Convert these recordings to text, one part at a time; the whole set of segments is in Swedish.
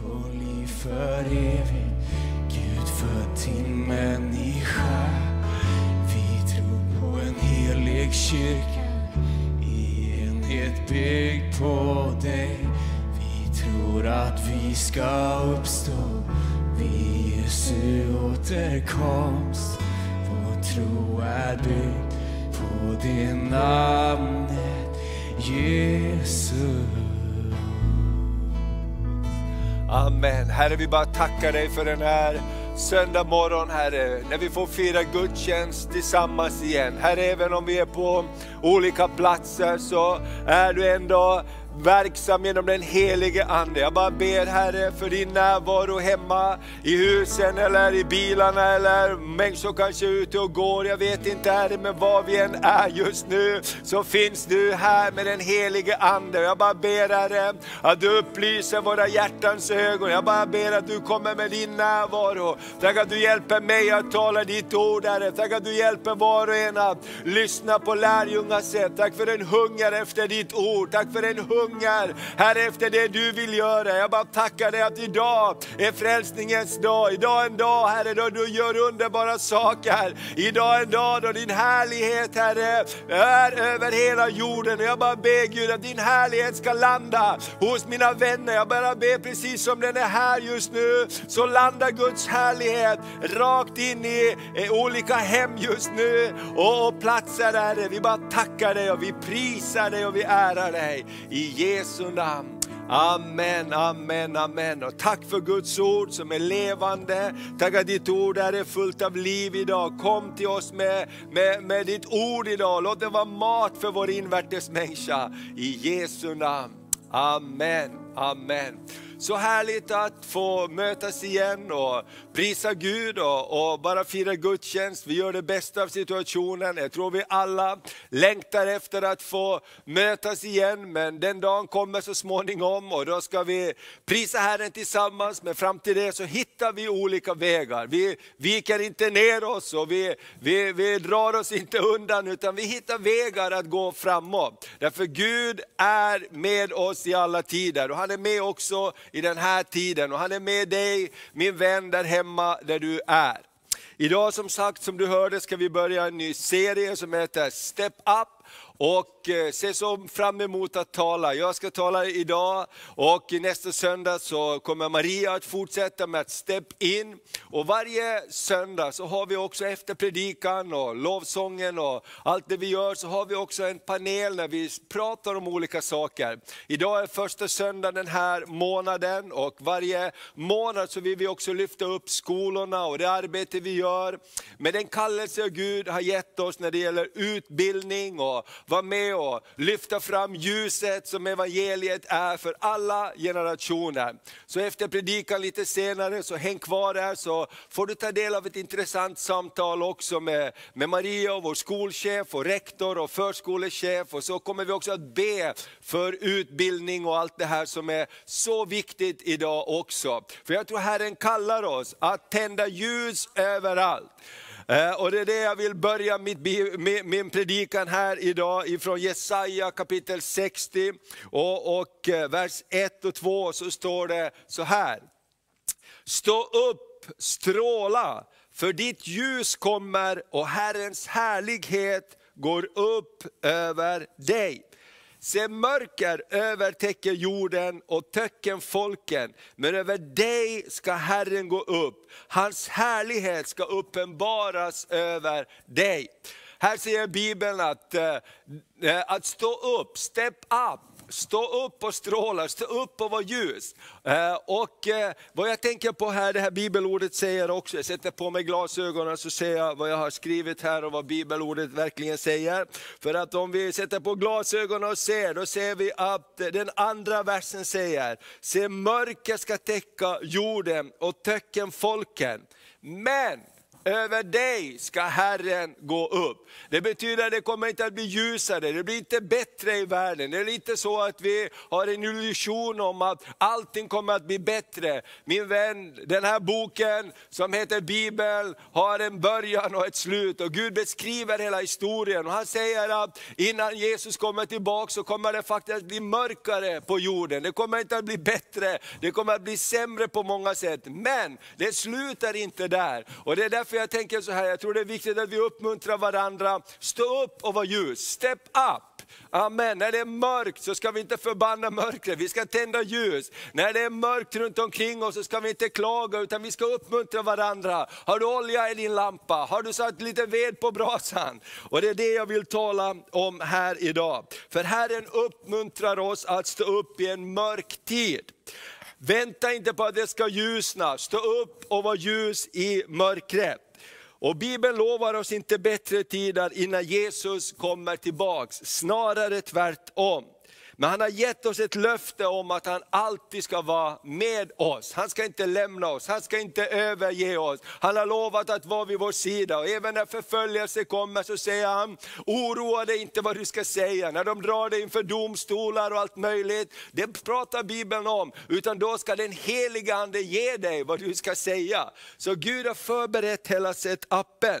på liv för evigt. Gud född till människa. Vi tror på en helig kyrka i enhet byggd på dig. Vi tror att vi ska uppstå vid Jesu återkomst. Vår tro är byggd på det namnet Jesus. Amen. Herre, vi bara tackar dig för den här söndag morgon, Herre, när vi får fira gudstjänst tillsammans igen. Herre, även om vi är på olika platser så är du ändå verksam genom den helige Ande. Jag bara ber Herre för din närvaro hemma, i husen eller i bilarna eller människor kanske är ute och går. Jag vet inte Herre, men var vi än är just nu så finns du här med den helige Ande. Jag bara ber Herre att du upplyser våra hjärtans ögon. Jag bara ber att du kommer med din närvaro. Tack att du hjälper mig att tala ditt ord Herre. Tack att du hjälper var och en att lyssna på lärjungasätt. Tack för en hunger efter ditt ord. Tack för en hunger Herre efter det du vill göra. Jag bara tackar dig att idag är frälsningens dag. Idag är en dag Herre då du gör underbara saker. Idag är en dag då din härlighet Herre är över hela jorden. Och jag bara ber Gud att din härlighet ska landa hos mina vänner. Jag bara ber precis som den är här just nu så landar Guds härlighet rakt in i eh, olika hem just nu och, och platser Herre. Vi bara tackar dig och vi prisar dig och vi ärar dig. I Jesu namn. Amen, amen, amen. Och tack för Guds ord som är levande. Tack att ditt ord är fullt av liv idag. Kom till oss med, med, med ditt ord idag. Låt det vara mat för vår invärtes människa. I Jesu namn. Amen, amen. Så härligt att få mötas igen och prisa Gud och, och, bara fira gudstjänst. Vi gör det bästa av situationen. Jag tror vi alla längtar efter att få mötas igen, men den dagen kommer så småningom och då ska vi prisa Herren tillsammans. Men fram till det så hittar vi olika vägar. Vi viker inte ner oss och vi, vi, vi drar oss inte undan, utan vi hittar vägar att gå framåt. Därför Gud är med oss i alla tider och han är med också i den här tiden. Och han är med dig, min vän, där hemma där du är. Idag som sagt, som du hörde, ska vi börja en ny serie som heter Step Up. Och eh, se så fram emot att tala. Jag ska tala idag och nästa söndag så kommer Maria att fortsätta med att step in. Och varje söndag så har vi också efter predikan och lovsången och allt det vi gör så har vi också en panel när vi pratar om olika saker. Idag är första söndagen den här månaden och varje månad så vill vi också lyfta upp skolorna och det arbete vi gör. Med den kallelse Gud har gett oss när det gäller utbildning och vara med och lyfta fram ljuset som evangeliet är för alla generationer. Så efter predikan lite senare, så häng kvar där så får du ta del av ett intressant samtal också med, med Maria, och vår skolchef, och rektor och förskolechef. Och så kommer vi också att be för utbildning och allt det här som är så viktigt idag också. För jag tror Herren kallar oss att tända ljus överallt. Eh, och det är det jag vill börja min predikan här idag ifrån Jesaja kapitel 60 och, och eh, vers 1 och 2 så står det så här. Stå upp, stråla, för ditt ljus kommer och Herrens härlighet går upp över dig. Se mörker övertäcker jorden och töcken folken, men över dig ska Herren gå upp. Hans härlighet ska uppenbaras över dig. Här säger Bibeln att, eh, att stå upp, step up, Stå upp och stråla, stå upp och var ljus. Eh, och eh, vad jag tänker på här, det här bibelordet säger också, jag sätter på mig glasögonen så ser jag vad jag har skrivit här och vad bibelordet verkligen säger. För att om vi sätter på glasögonen och ser, då ser vi att den andra versen säger, se mörker ska täcka jorden och töcken folken. Men över dig ska Herren gå upp. Det betyder att det kommer inte att bli ljusare, det blir inte bättre i världen. Det är inte så att vi har en illusion om att allting kommer att bli bättre. Min vän, den här boken som heter Bibeln har en början och ett slut. Och Gud beskriver hela historien. Och han säger att innan Jesus kommer tillbaka så kommer det faktiskt att bli mörkare på jorden. Det kommer inte att bli bättre, det kommer att bli sämre på många sätt. Men det slutar inte där. Och det är därför jag tänker så här, jag tror det är viktigt att vi uppmuntrar varandra. Stå upp och var ljus, step up. Amen. När det är mörkt så ska vi inte förbanna mörkret, vi ska tända ljus. När det är mörkt runt omkring oss så ska vi inte klaga utan vi ska uppmuntra varandra. Har du olja i din lampa? Har du satt lite ved på brasan? Och det är det jag vill tala om här idag. För Herren uppmuntrar oss att stå upp i en mörk tid. Vänta inte på att det ska ljusna, stå upp och var ljus i mörkret. Och Bibeln lovar oss inte bättre tider innan Jesus kommer tillbaks, snarare tvärtom. Men han har gett oss ett löfte om att han alltid ska vara med oss. Han ska inte lämna oss, han ska inte överge oss. Han har lovat att vara vid vår sida. Och även när förföljelse kommer så säger han, oroa dig inte vad du ska säga. När de drar dig inför domstolar och allt möjligt, det pratar Bibeln om. Utan då ska den heliga Ande ge dig vad du ska säga. Så Gud har förberett hela setupen.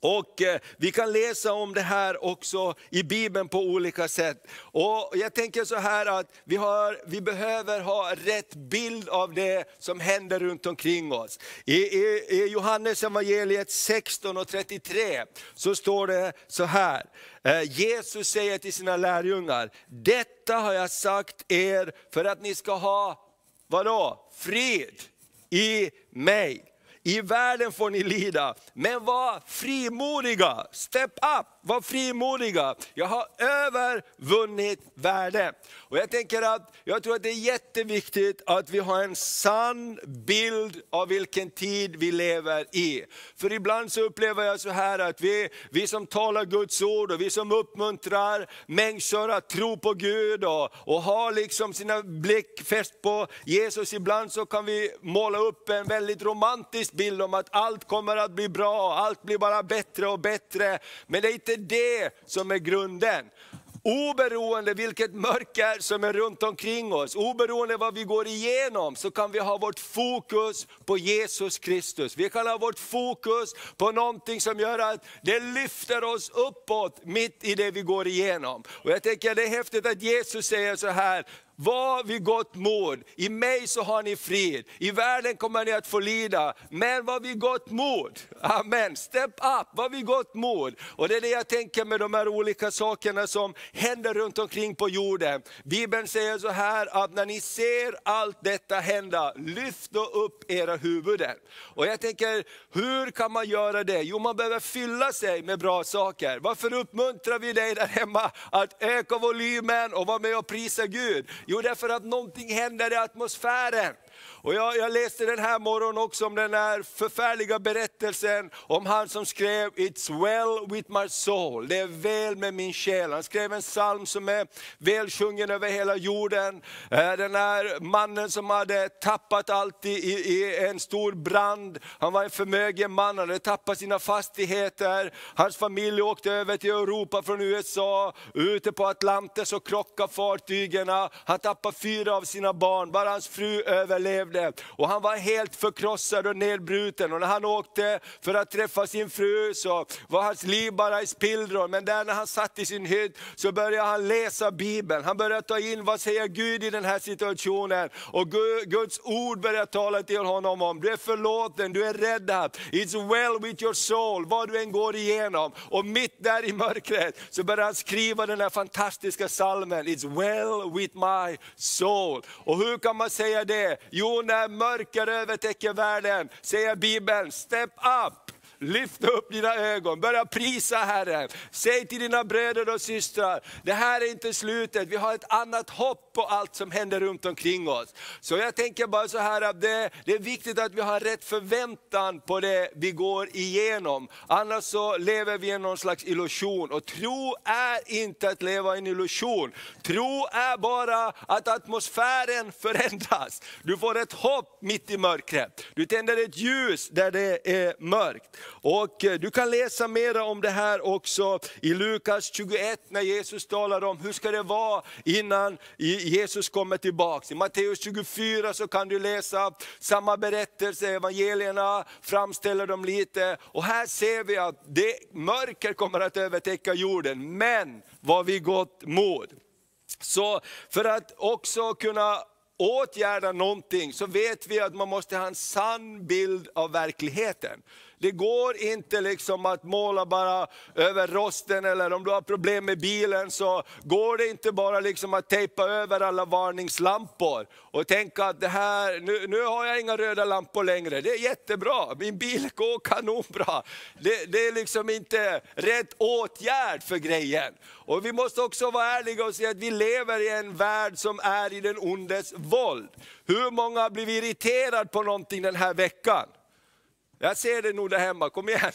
Och eh, Vi kan läsa om det här också i Bibeln på olika sätt. Och Jag tänker så här att vi, har, vi behöver ha rätt bild av det som händer runt omkring oss. I, i, i Johannes evangeliet 16 och 33 så står det så här. Eh, Jesus säger till sina lärjungar, detta har jag sagt er för att ni ska ha, vadå, frid i mig. I världen får ni lida, men var frimodiga. Step up, var frimodiga. Jag har övervunnit världen. Och jag tänker att, jag tror att det är jätteviktigt att vi har en sann bild av vilken tid vi lever i. För ibland så upplever jag så här att vi, vi som talar Guds ord och vi som uppmuntrar människor att tro på Gud och, och har liksom sina blick fäst på Jesus, ibland så kan vi måla upp en väldigt romantisk bild om att allt kommer att bli bra, allt blir bara bättre och bättre. Men det är inte det som är grunden. Oberoende vilket mörker som är runt omkring oss, oberoende vad vi går igenom, så kan vi ha vårt fokus på Jesus Kristus. Vi kan ha vårt fokus på någonting som gör att det lyfter oss uppåt mitt i det vi går igenom. Och jag tänker det är häftigt att Jesus säger så här, var vid gott mod, i mig så har ni frid, i världen kommer ni att få lida, men var vid gott mod. Amen, step up, var vid gott mod. Och det är det jag tänker med de här olika sakerna som händer runt omkring på jorden. Bibeln säger så här att när ni ser allt detta hända, lyft då upp era huvuden. Och jag tänker, hur kan man göra det? Jo, man behöver fylla sig med bra saker. Varför uppmuntrar vi dig där hemma att öka volymen och vara med och prisa Gud? Jo, därför att någonting händer i atmosfären. Och jag, jag, läste den här morgonen också om den här förfärliga berättelsen om han som skrev It's well with my soul, det är väl med min själ. Han skrev en psalm som är välsjungen över hela jorden. Eh, den här mannen som hade tappat allt i, i en stor brand, han var en förmögen man, han hade tappat sina fastigheter. Hans familj åkte över till Europa från USA, ute på Atlanten och krockade fartygen. Han tappade fyra av sina barn, bara hans fru överlevde levde. Och han var helt förkrossad och nedbruten. Och när han åkte för att träffa sin fru så var hans liv bara i spillror. Men där när han satt i sin hytt så började han läsa Bibeln. Han började ta in vad säger Gud i den här situationen. Och Guds ord började tala till honom om, du är förlåten, du är räddad. It's well with your soul, vad du än går igenom. Och mitt där i mörkret så började han skriva den här fantastiska salmen, It's well with my soul. Och hur kan man säga det? Jo, när mörker övertäcker världen, säger Bibeln, step up, Lyft upp dina ögon, börja prisa Herren. Säg till dina bröder och systrar, det här är inte slutet, vi har ett annat hopp på allt som händer runt omkring oss. Så jag tänker bara så här att det, det är viktigt att vi har rätt förväntan på det vi går igenom. Annars så lever vi i någon slags illusion. Och tro är inte att leva i en illusion. Tro är bara att atmosfären förändras. Du får ett hopp mitt i mörkret. Du tänder ett ljus där det är mörkt. Och eh, du kan läsa mer om det här också i Lukas 21 när Jesus talar om hur ska det vara innan Jesus kommer tillbaka. I Matteus 24 så kan du läsa samma berättelse, evangelierna framställer dem lite. Och här ser vi att det mörker kommer att övertäcka jorden, men vad vi gott mod. Så för att också kunna åtgärda någonting så vet vi att man måste ha en sann bild av verkligheten. Det går inte liksom att måla bara över rosten eller om du har problem med bilen så går det inte bara liksom att tejpa över alla varningslampor och tänka att det här, nu, nu har jag inga röda lampor längre, det är jättebra, min bil går kanonbra. Det, det är liksom inte rätt åtgärd för grejen. Och vi måste också vara ärliga och säga att vi lever i en värld som är i den ondes våld. Hur många har blivit irriterade på någonting den här veckan? Jag ser det nog där hemma, kom igen.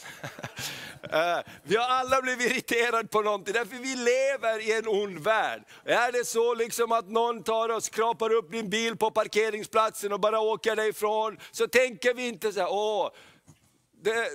Eh, vi har alla blivit irriterade på någonting, därför vi lever i en ond värld. Är det så liksom att någon tar och skrapar upp din bil på parkeringsplatsen och bara åker därifrån, så tänker vi inte så här, åh, det,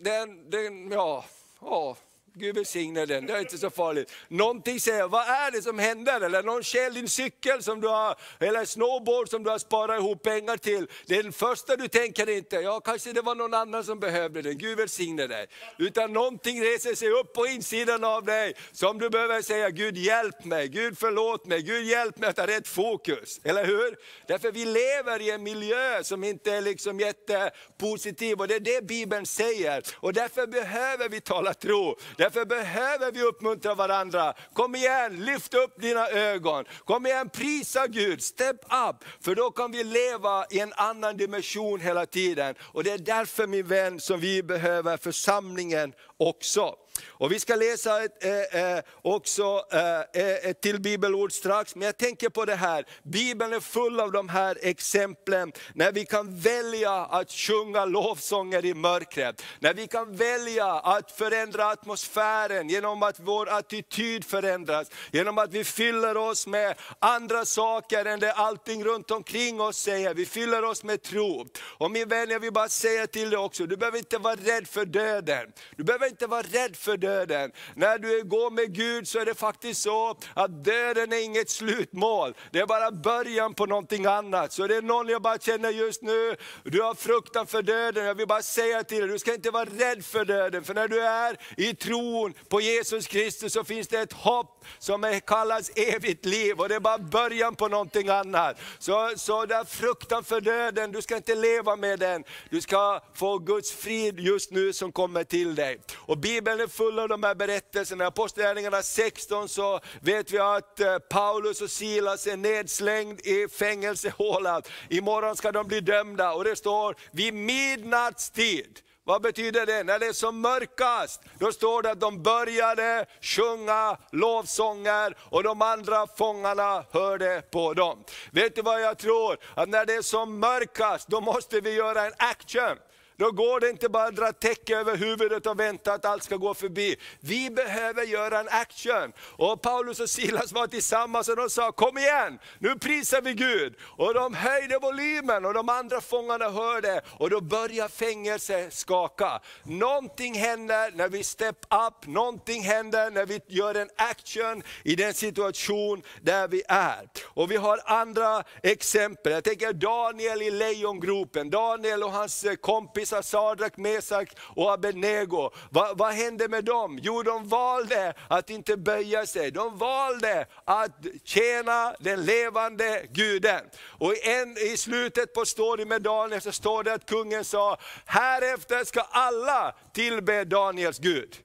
den, den, ja, åh, Gud välsigne den, det är inte så farligt. Någonting säger, vad är det som händer? Eller någon stjäl din cykel som du har, eller snowboard som du har sparat ihop pengar till. Det är den första du tänker inte, ja kanske det var någon annan som behövde den, Gud välsigne dig. Utan någonting reser sig upp på insidan av dig som du behöver säga, Gud hjälp mig, Gud förlåt mig, Gud hjälp mig att ha rätt fokus. Eller hur? Därför vi lever i en miljö som inte är liksom jättepositiv och det är det Bibeln säger. Och därför behöver vi tala tro. Därför behöver vi uppmuntra varandra. Kom igen, lyft upp dina ögon. Kom igen, prisa Gud, step up. För då kan vi leva i en annan dimension hela tiden. Och det är därför min vän som vi behöver församlingen också. Och vi ska läsa ett, eh, eh också eh, eh, ett till bibelord strax, men jag tänker på det här, Bibeln är full av de här exemplen, när vi kan välja att sjunga lovsånger i mörkret, när vi kan välja att förändra atmosfären genom att vår attityd förändras, genom att vi fyller oss med andra saker än det allting runt omkring oss säger, vi fyller oss med tro. Och min vän, jag vill bara säga till dig också, du behöver inte vara rädd för döden. Du behöver inte vara rädd för döden. När du går med Gud så är det faktiskt så att döden är inget slutmål. Det är bara början på någonting annat. Så det är någon jag bara känner just nu, du har fruktan för döden. Jag vill bara säga till dig, du ska inte vara rädd för döden. För när du är i tron på Jesus Kristus så finns det ett hopp som kallas evigt liv. Och det är bara början på någonting annat. Så, så där fruktan för döden, du ska inte leva med den. Du ska få Guds frid just nu som kommer till dig. Och Bibeln fulla av de här berättelserna. I Apostlagärningarna 16 så vet vi att eh, Paulus och Silas är nedslängd i fängelsehålan. Imorgon ska de bli dömda och det står vid midnattstid. Vad betyder det? När det är som mörkast, då står det att de började sjunga lovsånger och de andra fångarna hörde på dem. Vet du vad jag tror? Att när det är som mörkast, då måste vi göra en action. Då går det inte bara att dra täcke över huvudet och vänta att allt ska gå förbi. Vi behöver göra en action. Och Paulus och Silas var tillsammans och de sa, kom igen, nu prisar vi Gud. Och de höjde volymen och de andra fångarna hörde och då börjar fängelset skaka. Någonting händer när vi step up, någonting händer när vi gör en action i den situation där vi är. Och vi har andra exempel, jag tänker Daniel i lejongropen, Daniel och hans eh, kompis kompisar Sadrak, Mesak och Abednego. Va, vad hände med dem? Jo, de valde att inte böja sig. De valde att tjäna den levande guden. Och en, i slutet på storyn med Daniel så står det att kungen sa, härefter ska alla tillbe Daniels Gud.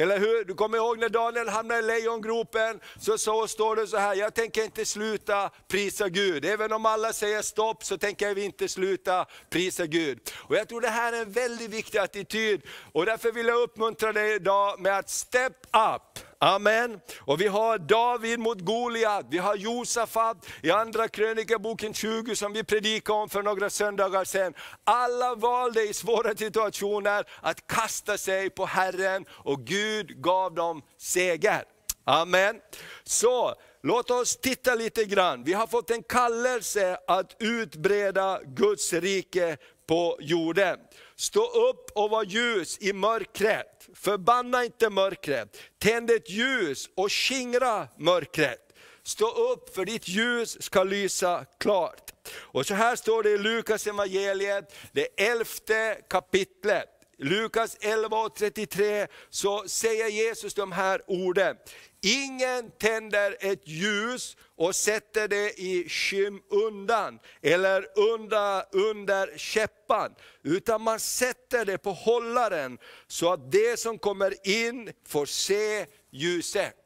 Eller hur? Du kommer ihåg när Daniel hamnade i lejongropen, så, så står det så här, jag tänker inte sluta prisa Gud. Även om alla säger stopp så tänker vi inte sluta prisa Gud. Och Jag tror det här är en väldigt viktig attityd. Och därför vill jag uppmuntra dig idag med att step up. Amen. Och vi har David mot Goliat, vi har Josafat i andra krönikaboken 20 som vi predikade om för några söndagar sedan. Alla valde i svåra situationer att kasta sig på Herren och Gud gav dem seger. Amen. Så låt oss titta lite grann. Vi har fått en kallelse att utbreda Guds rike på jorden. Stå upp och var ljus i mörkret. Förbanna inte mörkret. Tänd ett ljus och skingra mörkret. Stå upp för ditt ljus ska lysa klart. Och så här står det i Lukas evangeliet, det elfte kapitlet. Lukas 11 och 33 så säger Jesus de här orden. Ingen tänder ett ljus och sätter det i skymundan eller under, under käppan, utan man sätter det på hållaren så att det som kommer in får se ljuset.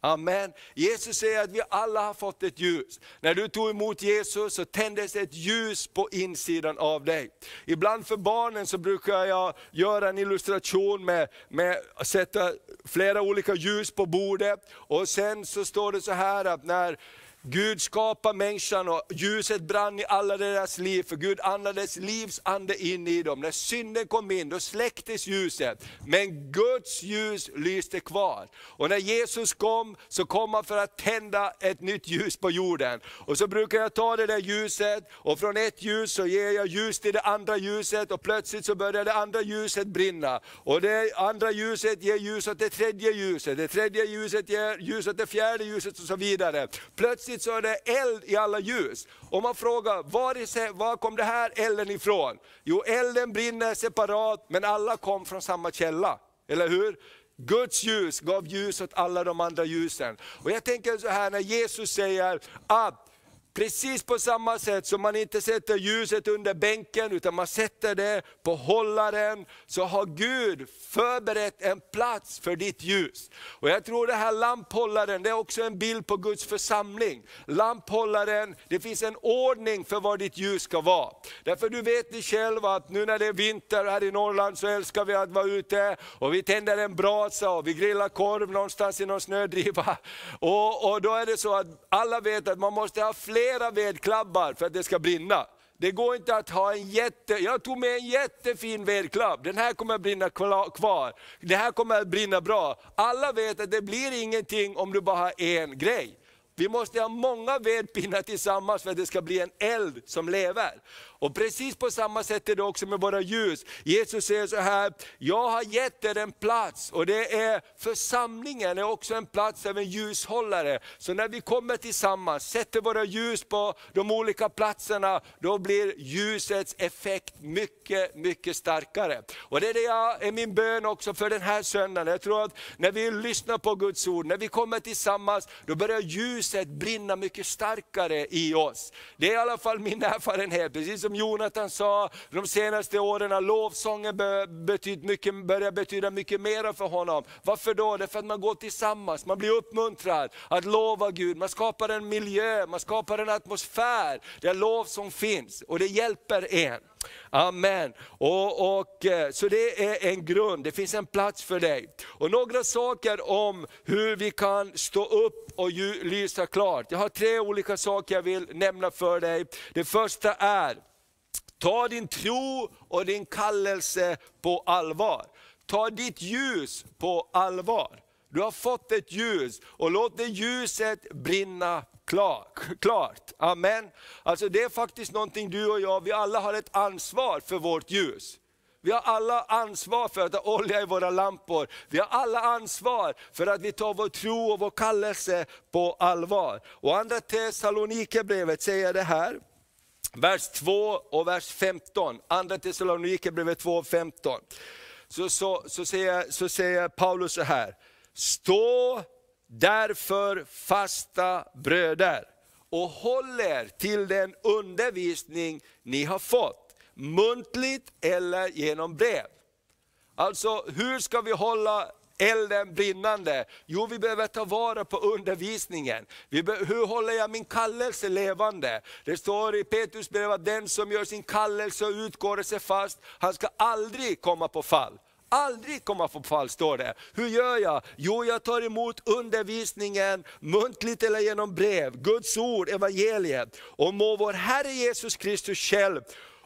Amen. Jesus säger att vi alla har fått ett ljus. När du tog emot Jesus så tändes ett ljus på insidan av dig. Ibland för barnen så brukar jag göra en illustration med, med att sätta flera olika ljus på bordet. Och sen så står det så här att när Gud skapar människan och ljuset brann i alla deras liv, för Gud andades livs ande in i dem. När synden kom in, då släcktes ljuset, men Guds ljus lyste kvar. Och när Jesus kom, så kom han för att tända ett nytt ljus på jorden. Och så brukar jag ta det där ljuset, och från ett ljus så ger jag ljus till det andra ljuset, och plötsligt så börjar det andra ljuset brinna. Och det andra ljuset ger ljus åt det tredje ljuset, det tredje ljuset ger ljus åt det fjärde ljuset och så vidare. Plötsligt plötsligt så är det eld i alla ljus. Och man frågar, var, var kom det här elden ifrån? Jo, elden brinner separat, men alla kom från samma källa. Eller hur? Guds ljus gav ljus åt alla de andra ljusen. Och jag tänker så här när Jesus säger att Precis på samma sätt som man inte sätter ljuset under bänken, utan man sätter det på hållaren, så har Gud förberett en plats för ditt ljus. Och Jag tror det här lamphållaren, det är också en bild på Guds församling. Lamphållaren, det finns en ordning för var ditt ljus ska vara. Därför du vet ni själva att nu när det är vinter här i Norrland så älskar vi att vara ute, och vi tänder en brasa och vi grillar korv någonstans i någon snödriva. Och, och då är det så att alla vet att man måste ha fler flera vedklabbar för att det ska brinna. Det går inte att ha en jätte, jag tog med en jättefin vedklabb, den här kommer att brinna kvar. Det här kommer att brinna bra. Alla vet att det blir ingenting om du bara har en grej. Vi måste ha många vedpinnar tillsammans för att det ska bli en eld som lever. Och precis på samma sätt är det också med våra ljus. Jesus säger så här, jag har gett er en plats och det är församlingen är också en plats av en ljushållare. Så när vi kommer tillsammans, sätter våra ljus på de olika platserna, då blir ljusets effekt mycket, mycket starkare. Och det är, det jag, är min bön också för den här söndagen. Jag tror att när vi lyssnar på Guds ord, när vi kommer tillsammans, då börjar ljuset brinna mycket starkare i oss. Det är i alla fall min erfarenhet, precis som Jonathan sa, de senaste åren har lovsången betytt mycket, börjat betyda mycket mer för honom. Varför då? Det är för att man går tillsammans, man blir uppmuntrad att lova Gud, man skapar en miljö, man skapar en atmosfär där lovsång finns och det hjälper en. Amen. Och, och, eh, så det är en grund, det finns en plats för dig. Och några saker om hur vi kan stå upp och lysa klart. Jag har tre olika saker jag vill nämna för dig. Det första är, Ta din tro och din kallelse på allvar. Ta ditt ljus på allvar. Du har fått ett ljus och låt det ljuset brinna klart. Amen. Alltså det är faktiskt någonting du och jag, vi alla har ett ansvar för vårt ljus. Vi har alla ansvar för att ha olja i våra lampor. Vi har alla ansvar för att vi tar vår tro och vår kallelse på allvar. Och andra Thessalonikerbrevet säger det här, vers 2 och vers 15. Andra Thessalonikerbrevet 2 och 15. Så, så, så, säger, så säger Paulus så här, stå därför fasta bröder och håll er till den undervisning ni har fått, muntligt eller genom brev. Alltså hur ska vi hålla elden brinnande? Jo, vi behöver ta vara på undervisningen. Vi hur håller jag min kallelse levande? Det står i Petrus brev att den som gör sin kallelse och utgår sig fast, han ska aldrig komma på fall. Aldrig komma på fall står det. Hur gör jag? Jo, jag tar emot undervisningen muntligt eller genom brev, Guds ord, evangeliet. Och må vår Herre Jesus Kristus själv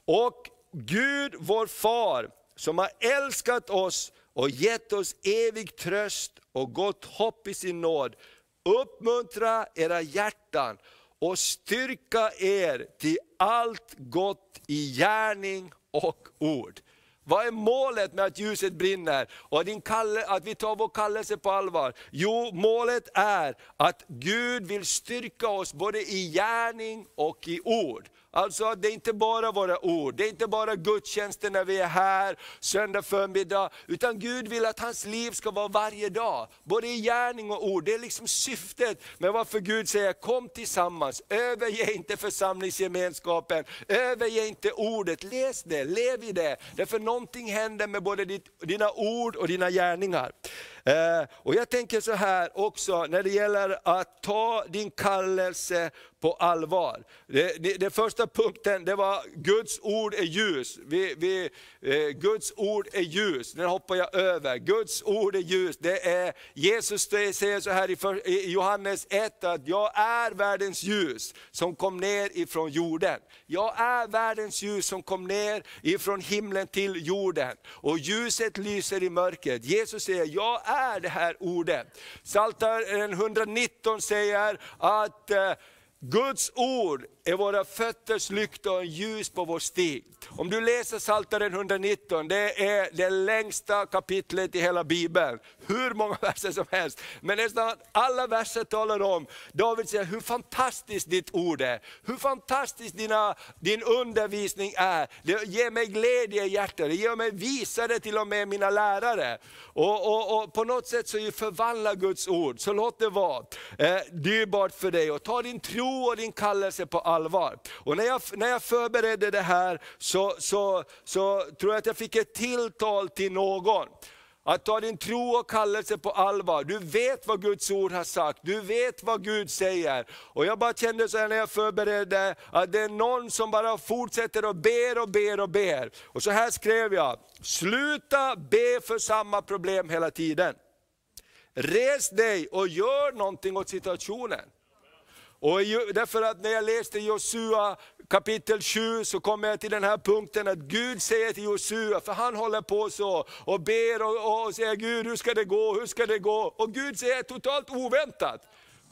och Gud vår far, som har älskat oss och gett oss evig tröst och gott hopp i sin nåd, uppmuntra era hjärtan och styrka er till allt gott i gärning och ord. Vad är målet med att ljuset brinner och att vi tar vår kallelse på allvar? Jo, målet är att Gud vill styrka oss både i gärning och i ord. Alltså det är inte bara våra ord, det är inte bara gudstjänster när vi är här söndag förmiddag, utan Gud vill att hans liv ska vara varje dag. Både i gärning och ord. Det är liksom syftet med varför Gud säger kom tillsammans, överge inte församlingsgemenskapen, överge inte ordet, läs det, lev i det. Därför någonting händer med både dina ord och dina gärningar. Eh, och jag tänker så här också när det gäller att ta din kallelse på allvar. Den första punkten det var Guds ord är ljus. Vi, vi, eh, Guds ord är ljus, den hoppar jag över. Guds ord är ljus. Det är, Jesus säger så här i, för, i Johannes 1 att jag är världens ljus som kom ner ifrån jorden. Jag är världens ljus som kom ner ifrån himlen till jorden. Och ljuset lyser i mörkret. Jesus säger, jag är det här ordet. Psaltaren 119 säger att eh, Guds ord är våra fötters lykta och ljus på vår stig. Om du läser Psaltaren 119, det är det längsta kapitlet i hela Bibeln. Hur många verser som helst. Men nästan alla verser talar om, David säger hur fantastiskt ditt ord är. Hur fantastiskt dina, din undervisning är. Det ger mig glädje i hjärtat, det ger mig visare till och med mina lärare. Och, och, och på något sätt så förvandlar Guds ord, så låt det vara eh, dyrbart för dig. Och ta din tro och din kallelse på allvar. Och när jag, när jag förberedde det här så, så, så tror jag att jag fick ett tilltal till någon. Att ta din tro och kallelse på allvar. Du vet vad Guds ord har sagt, du vet vad Gud säger. Och jag bara kände så här när jag förberedde, att det är någon som bara fortsätter och ber och ber och ber. Och så här skrev jag, sluta be för samma problem hela tiden. Res dig och gör någonting åt situationen. Och därför att när jag läste Josua kapitel 7 så kommer jag till den här punkten att Gud säger till Josua, för han håller på så och ber och, och säger Gud hur ska det gå, hur ska det gå? Och Gud säger totalt oväntat,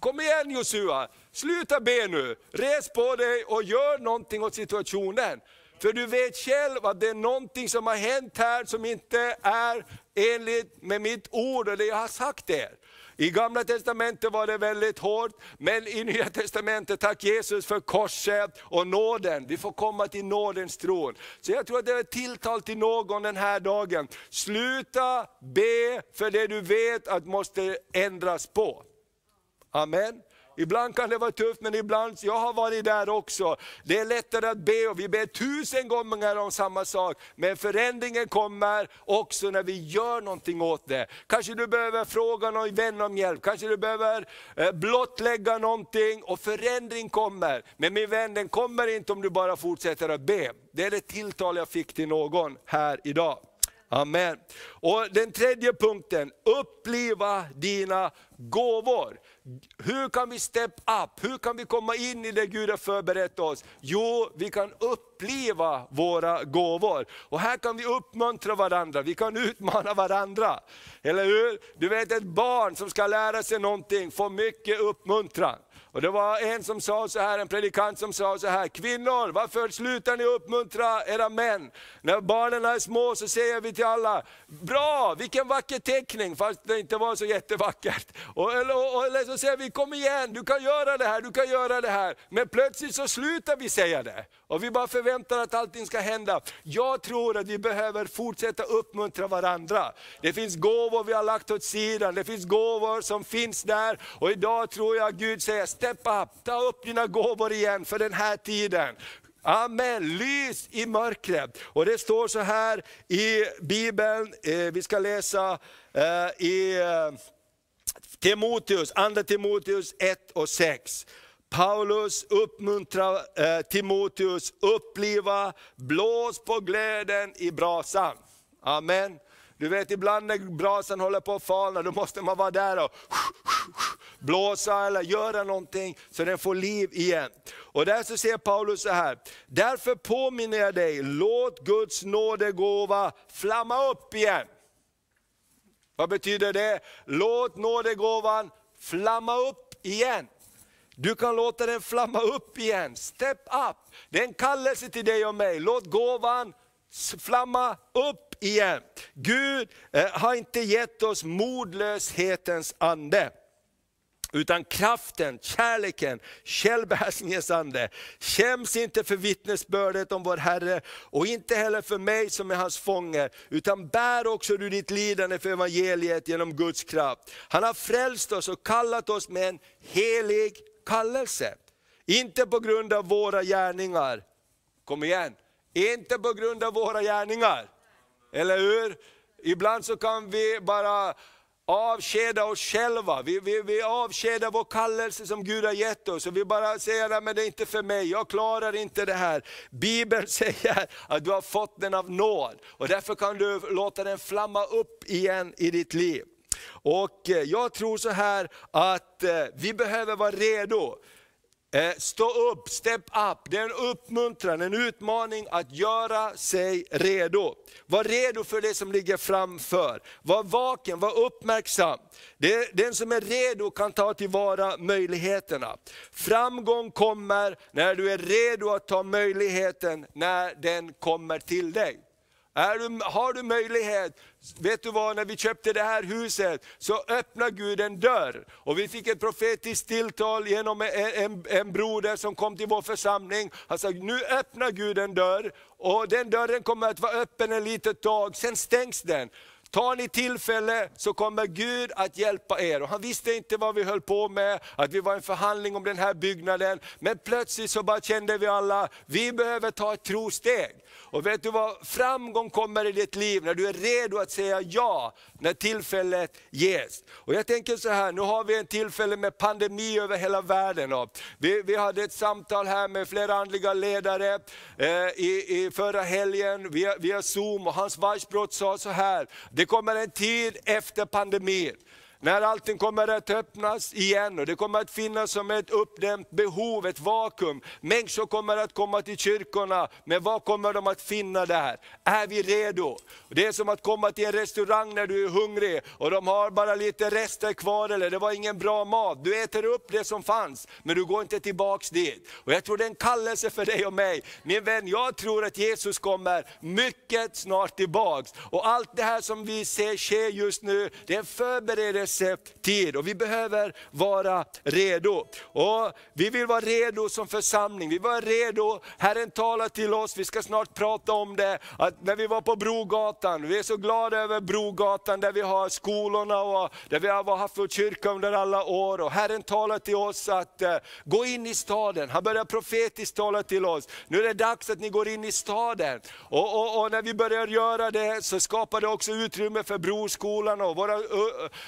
kom igen Josua, sluta be nu, res på dig och gör någonting åt situationen. För du vet själv att det är någonting som har hänt här som inte är enligt med mitt ord och det jag har sagt er. I gamla testamentet var det väldigt hårt, men i nya testamentet, tack Jesus för korset och nåden. Vi får komma till nådens tron. Så jag tror att det är ett tilltal till någon den här dagen. Sluta be för det du vet att måste ändras på. Amen. Ibland kan det vara tufft, men ibland, jag har varit där också. Det är lättare att be och vi ber tusen gånger om samma sak. Men förändringen kommer också när vi gör någonting åt det. Kanske du behöver fråga någon vän om hjälp, kanske du behöver eh, blottlägga någonting och förändring kommer. Men min vän, den kommer inte om du bara fortsätter att be. Det är det tilltal jag fick till någon här idag. Amen. Och den tredje punkten, uppliva dina gåvor. Hur kan vi step up? Hur kan vi komma in i det Gud har förberett oss? Jo, vi kan uppliva våra gåvor. Och här kan vi uppmuntra varandra, vi kan utmana varandra. Eller hur? Du vet ett barn som ska lära sig någonting får mycket uppmuntran. Och det var en som sa så här, en predikant som sa så här, kvinnor varför slutar ni uppmuntra era män? När barnen är små så säger vi till alla, bra, vilken vacker teckning, fast det inte var så jättevackert. Och, eller, eller så säger vi, kom igen, du kan göra det här, du kan göra det här. Men plötsligt så slutar vi säga det. Och vi bara förväntar att allting ska hända. Jag tror att vi behöver fortsätta uppmuntra varandra. Det finns gåvor vi har lagt åt sidan, det finns gåvor som finns där. Och idag tror jag Gud säger, step up, ta upp dina gåvor igen för den här tiden. Amen, lys i mörkret. Och det står så här i Bibeln, eh, vi ska läsa eh, i eh, Timoteus, andra Timoteus 1 och 6. Paulus uppmuntrar Timoteus, uppliva, blås på glöden i brasan. Amen. Du vet ibland när brasan håller på att falna, då måste man vara där och blåsa eller göra någonting så den får liv igen. Och där så säger Paulus så här, därför påminner jag dig, låt Guds nådegåva flamma upp igen. Vad betyder det? Låt nådegåvan flamma upp igen. Du kan låta den flamma upp igen, step up. Det är en kallelse till dig och mig, låt gåvan flamma upp igen. Gud eh, har inte gett oss modlöshetens ande utan kraften, kärleken, självbehärskningens ande. Skäms inte för vittnesbördet om vår Herre och inte heller för mig som är hans fånge, utan bär också du ditt lidande för evangeliet genom Guds kraft. Han har frälst oss och kallat oss med en helig kallelse. Inte på grund av våra gärningar. Kom igen, inte på grund av våra gärningar. Eller hur? Ibland så kan vi bara avskeda oss själva, vi, vi, vi avskedar vår kallelse som Gud har gett oss. Och vi bara säger att det är inte för mig, jag klarar inte det här. Bibeln säger att du har fått den av nåd, och därför kan du låta den flamma upp igen i ditt liv. Och eh, jag tror så här att eh, vi behöver vara redo. Eh, stå upp, step up. Det är en uppmuntran, en utmaning att göra sig redo. Var redo för det som ligger framför. Var vaken, var uppmärksam. Den som är redo kan ta tillvara möjligheterna. Framgång kommer när du är redo att ta möjligheten när den kommer till dig. Du, har du möjlighet, vet du vad, när vi köpte det här huset så öppnade Gud en dörr. Och vi fick ett profetiskt tilltal genom en, en, en broder som kom till vår församling. Han sa, nu öppnar Gud en dörr och den dörren kommer att vara öppen en litet tag, sen stängs den. Tar ni tillfälle så kommer Gud att hjälpa er. Och han visste inte vad vi höll på med, att vi var i en förhandling om den här byggnaden. Men plötsligt så bara kände vi alla, vi behöver ta ett trosteg. Och vet du vad, framgång kommer i ditt liv när du är redo att säga ja, när tillfället ges. Och jag tänker så här, nu har vi en tillfälle med pandemi över hela världen. Vi, vi hade ett samtal här med flera andliga ledare eh, i, i förra helgen via, via Zoom och Hans Weissbrott sa så här, det kommer en tid efter pandemin när allting kommer att öppnas igen och det kommer att finnas som ett uppdämt behov, ett vakuum. Människor kommer att komma till kyrkorna, men vad kommer de att finna där? Är vi redo? Det är som att komma till en restaurang när du är hungrig och de har bara lite rester kvar eller det var ingen bra mat. Du äter upp det som fanns, men du går inte tillbaks dit. Och Jag tror det är en kallelse för dig och mig. Min vän, jag tror att Jesus kommer mycket snart tillbaks. Och allt det här som vi ser ske just nu, det är en förberedelse resetid och vi behöver vara redo. Och vi vill vara redo som församling, vi vill vara redo, Herren talar till oss, vi ska snart prata om det, att när vi var på Brogatan, vi är så glada över Brogatan där vi har skolorna och där vi har haft vår kyrka under alla år. Och Herren talar till oss att eh, gå in i staden, han börjar profetiskt tala till oss. Nu är det dags att ni går in i staden. Och, och, och när vi börjar göra det så skapar det också utrymme för Broskolan och våra uh,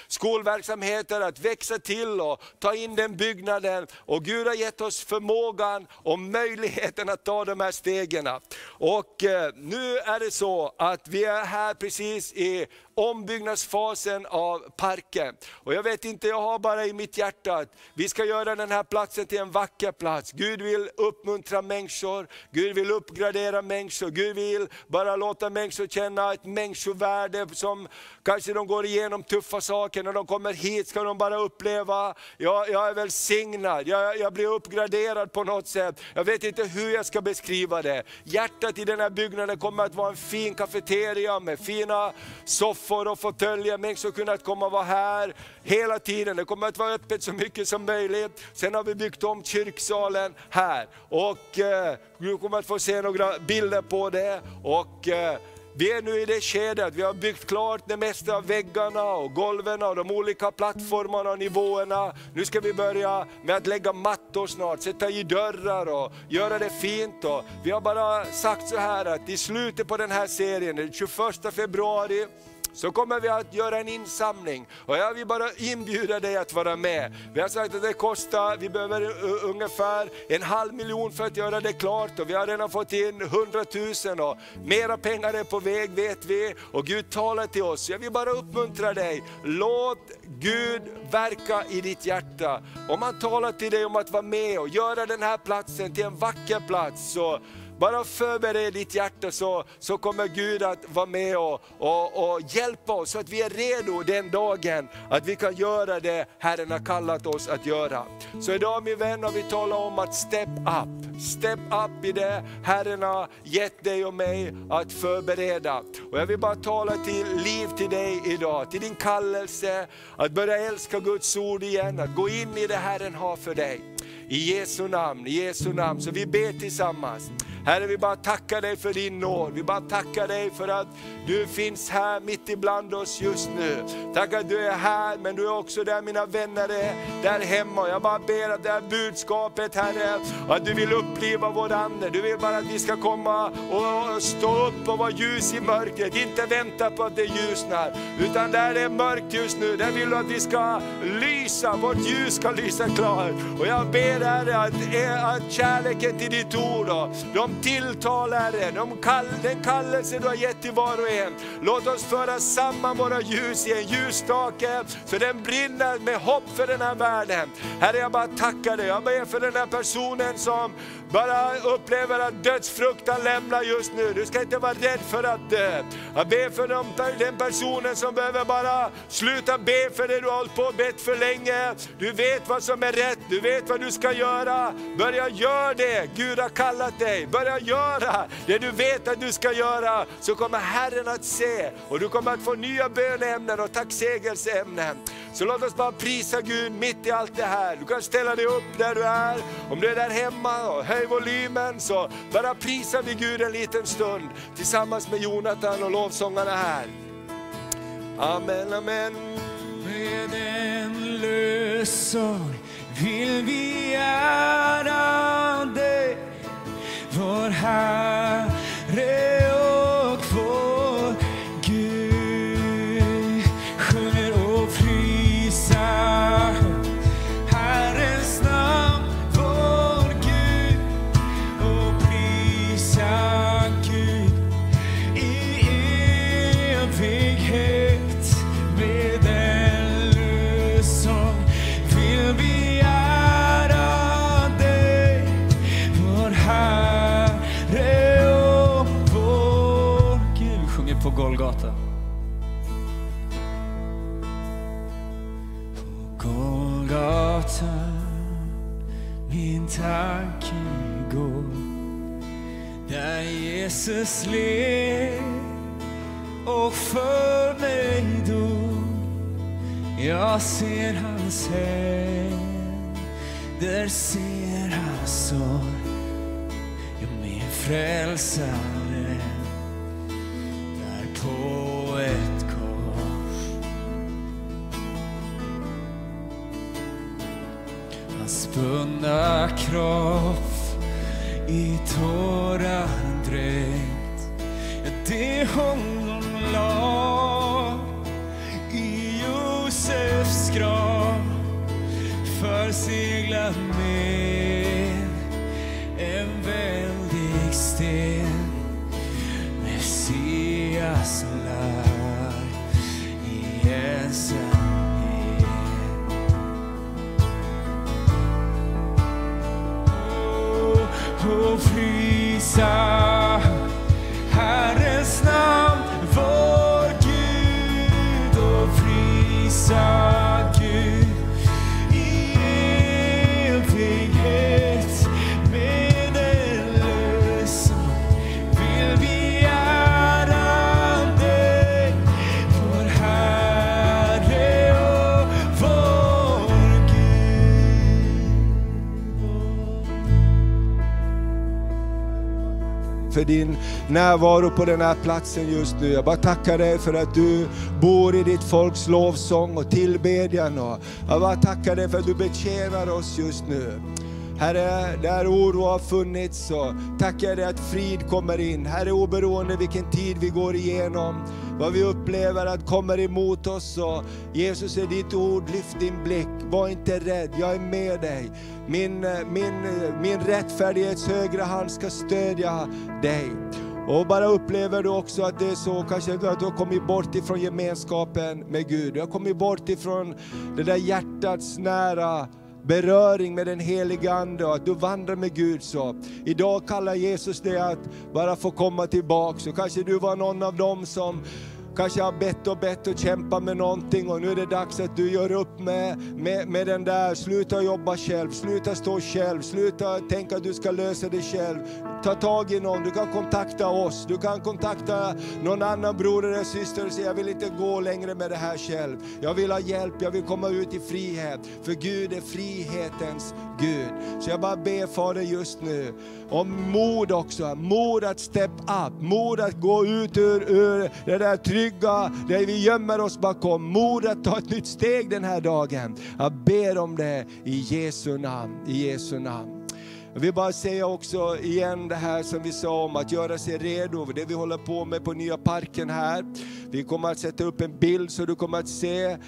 skolor skolverksamheter att växa till och ta in den byggnaden. Och Gud har gett oss förmågan och möjligheten att ta de här stegen. Och eh, nu är det så att vi är här precis i ombyggnadsfasen av parken. Och jag vet inte, jag har bara i mitt hjärta att vi ska göra den här platsen till en vacker plats. Gud vill uppmuntra människor, Gud vill uppgradera människor, Gud vill bara låta människor känna ett människovärde som kanske de går igenom tuffa saker. När de kommer hit ska de bara uppleva, jag, jag är välsignad, jag, jag blir uppgraderad på något sätt. Jag vet inte hur jag ska beskriva det. Hjärtat i den här byggnaden kommer att vara en fin kafeteria med fina soffor soffor och fåtöljer, människor kunnat komma och vara här hela tiden. Det kommer att vara öppet så mycket som möjligt. Sen har vi byggt om kyrksalen här och eh, du kommer att få se några bilder på det. Och, eh, vi är nu i det skedet, vi har byggt klart det mesta av väggarna och golven och de olika plattformarna och nivåerna. Nu ska vi börja med att lägga mattor snart, sätta i dörrar och göra det fint. Och vi har bara sagt så här att i slutet på den här serien, den 21 februari, så kommer vi att göra en insamling. Och jag vill bara inbjuda dig att vara med. Vi har sagt att det kostar, vi behöver eh, ungefär en halv miljon för att göra det klart och vi har redan fått in hundratusen och mera pengar är på väg vet vi. Och Gud talar till oss. Jag vill bara uppmuntra dig, låt Gud verka i ditt hjärta. Om han talar till dig om att vara med och göra den här platsen till en vacker plats, så bara förbered ditt hjärta så, så kommer Gud att vara med och, och, och hjälpa oss så att vi är redo den dagen att vi kan göra det Herren har kallat oss att göra. Så idag min vän har vi talat om att step up. Step up i det Herren har gett dig och mig att förbereda. Och jag vill bara tala till liv till dig idag, till din kallelse, att börja älska Guds ord igen, att gå in i det Herren har för dig. I Jesu namn, i Jesu namn. Så vi ber tillsammans. Herre, vi bara tackar dig för din nåd. Vi bara tackar dig för att du finns här mitt ibland oss just nu. Tack att du är här, men du är också där mina vänner är, där hemma. Jag bara ber att det här budskapet Herre, att du vill uppliva vår ande. Du vill bara att vi ska komma och stå upp och vara ljus i mörkret. Inte vänta på att det ljusnar, utan där det är mörkt just nu, där vill du att vi ska lysa, vårt ljus ska lysa klart. Och jag ber Herre att, eh, att kärleken till ditt ord, de tilltal Herre, de kall, den kallelse du har gett till var och en. Låt oss föra samman våra ljus i en ljusstake så den brinner med hopp för den här världen. Herre jag bara tackar dig, jag ber för den här personen som bara upplever att dödsfruktan lämnar just nu. Du ska inte vara rädd för att eh, dö. Jag ber för den personen som behöver bara sluta be för det du har hållit på och bett för länge. Du vet vad som är rätt, du vet vad du ska göra. Börja göra det, Gud har kallat dig. Börja göra det du vet att du ska göra, så kommer Herren att se och du kommer att få nya böneämnen och tacksägelseämnen. Så låt oss bara prisa Gud mitt i allt det här. Du kan ställa dig upp där du är, om du är där hemma och höj volymen så bara prisar vi Gud en liten stund tillsammans med Jonathan och lovsångarna här. Amen, amen. Med en lösång vill Jesus led och för mig dog. Jag ser hans hem, där ser hans sorg. Ja, min frälsare där på ett kors. Hans bundna kropp i tårar dränkt. Ja, det honom la i Josefs grav förseglad för din närvaro på den här platsen just nu. Jag bara tackar dig för att du bor i ditt folks lovsång och tillbedjan. Och jag bara tackar dig för att du betjänar oss just nu. Herre, där oro har funnits så tackar jag dig att frid kommer in. Herre, oberoende vilken tid vi går igenom, vad vi upplever att kommer emot oss. Så, Jesus är ditt ord, lyft din blick, var inte rädd, jag är med dig. Min, min, min rättfärdighets högra hand ska stödja dig. Och bara upplever du också att det är så, kanske att du har kommit bort ifrån gemenskapen med Gud. Du har kommit bort ifrån det där hjärtats nära beröring med den heliga Ande och att du vandrar med Gud. så. Idag kallar Jesus dig att bara få komma tillbaka. Så kanske du var någon av dem som kanske har bett och bett och kämpat med någonting och nu är det dags att du gör upp med, med, med den där, sluta jobba själv, sluta stå själv, sluta tänka att du ska lösa det själv. Ta tag i någon, du kan kontakta oss, du kan kontakta någon annan bror eller syster och säga jag vill inte gå längre med det här själv. Jag vill ha hjälp, jag vill komma ut i frihet. För Gud är frihetens Gud. Så jag bara ber Fader just nu om mod också, mod att step up, mod att gå ut ur, ur det där trygga, där vi gömmer oss bakom, mod att ta ett nytt steg den här dagen. Jag ber om det i Jesu namn, i Jesu namn. Jag vill bara säga också igen det här som vi sa om att göra sig redo, det vi håller på med på nya parken här. Vi kommer att sätta upp en bild så du kommer att se eh,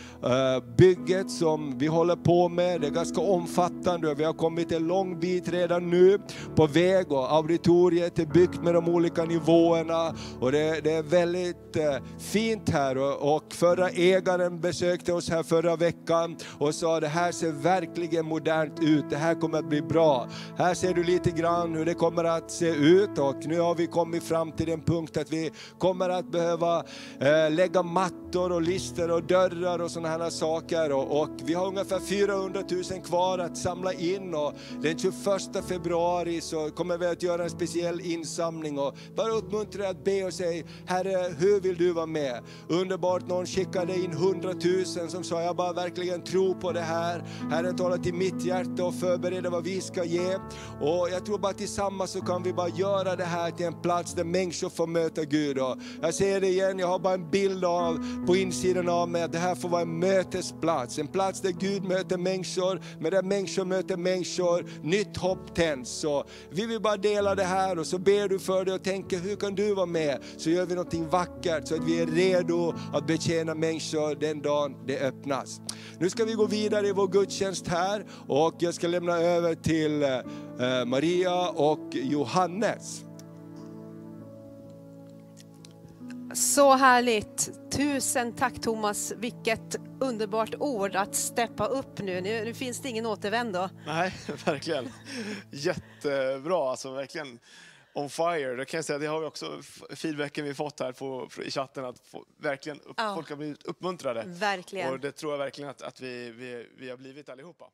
bygget som vi håller på med. Det är ganska omfattande och vi har kommit en lång bit redan nu på väg och auditoriet är byggt med de olika nivåerna och det, det är väldigt eh, fint här och, och förra ägaren besökte oss här förra veckan och sa det här ser verkligen modernt ut, det här kommer att bli bra. Här ser du lite grann hur det kommer att se ut och nu har vi kommit fram till den punkt att vi kommer att behöva Eh, lägga mattor och lister och dörrar och sådana här saker. Och, och, vi har ungefär 400 000 kvar att samla in och den 21 februari så kommer vi att göra en speciell insamling och bara uppmuntra dig att be och säga, Herre hur vill du vara med? Underbart, någon skickade in 100 000 som sa, jag bara verkligen tror på det här. Herren talar till mitt hjärta och förbereder vad vi ska ge. Och jag tror bara tillsammans så kan vi bara göra det här till en plats där människor får möta Gud. Och jag säger det igen, jag har bara en bild av på insidan av mig att det här får vara en mötesplats. En plats där Gud möter människor, men där människor möter människor. Nytt hopp tänds. Så vi vill bara dela det här och så ber du för det och tänker hur kan du vara med? Så gör vi någonting vackert så att vi är redo att betjäna människor den dagen det öppnas. Nu ska vi gå vidare i vår gudstjänst här och jag ska lämna över till eh, Maria och Johannes. Så härligt. Tusen tack Thomas. Vilket underbart ord att steppa upp nu. Nu, nu finns det ingen återvändo. Nej, verkligen. Jättebra, alltså verkligen on fire. Det kan jag säga, det har vi också feedbacken vi fått här på, i chatten, att få, verkligen upp, ja. folk har blivit uppmuntrade. Verkligen. Och det tror jag verkligen att, att vi, vi, vi har blivit allihopa.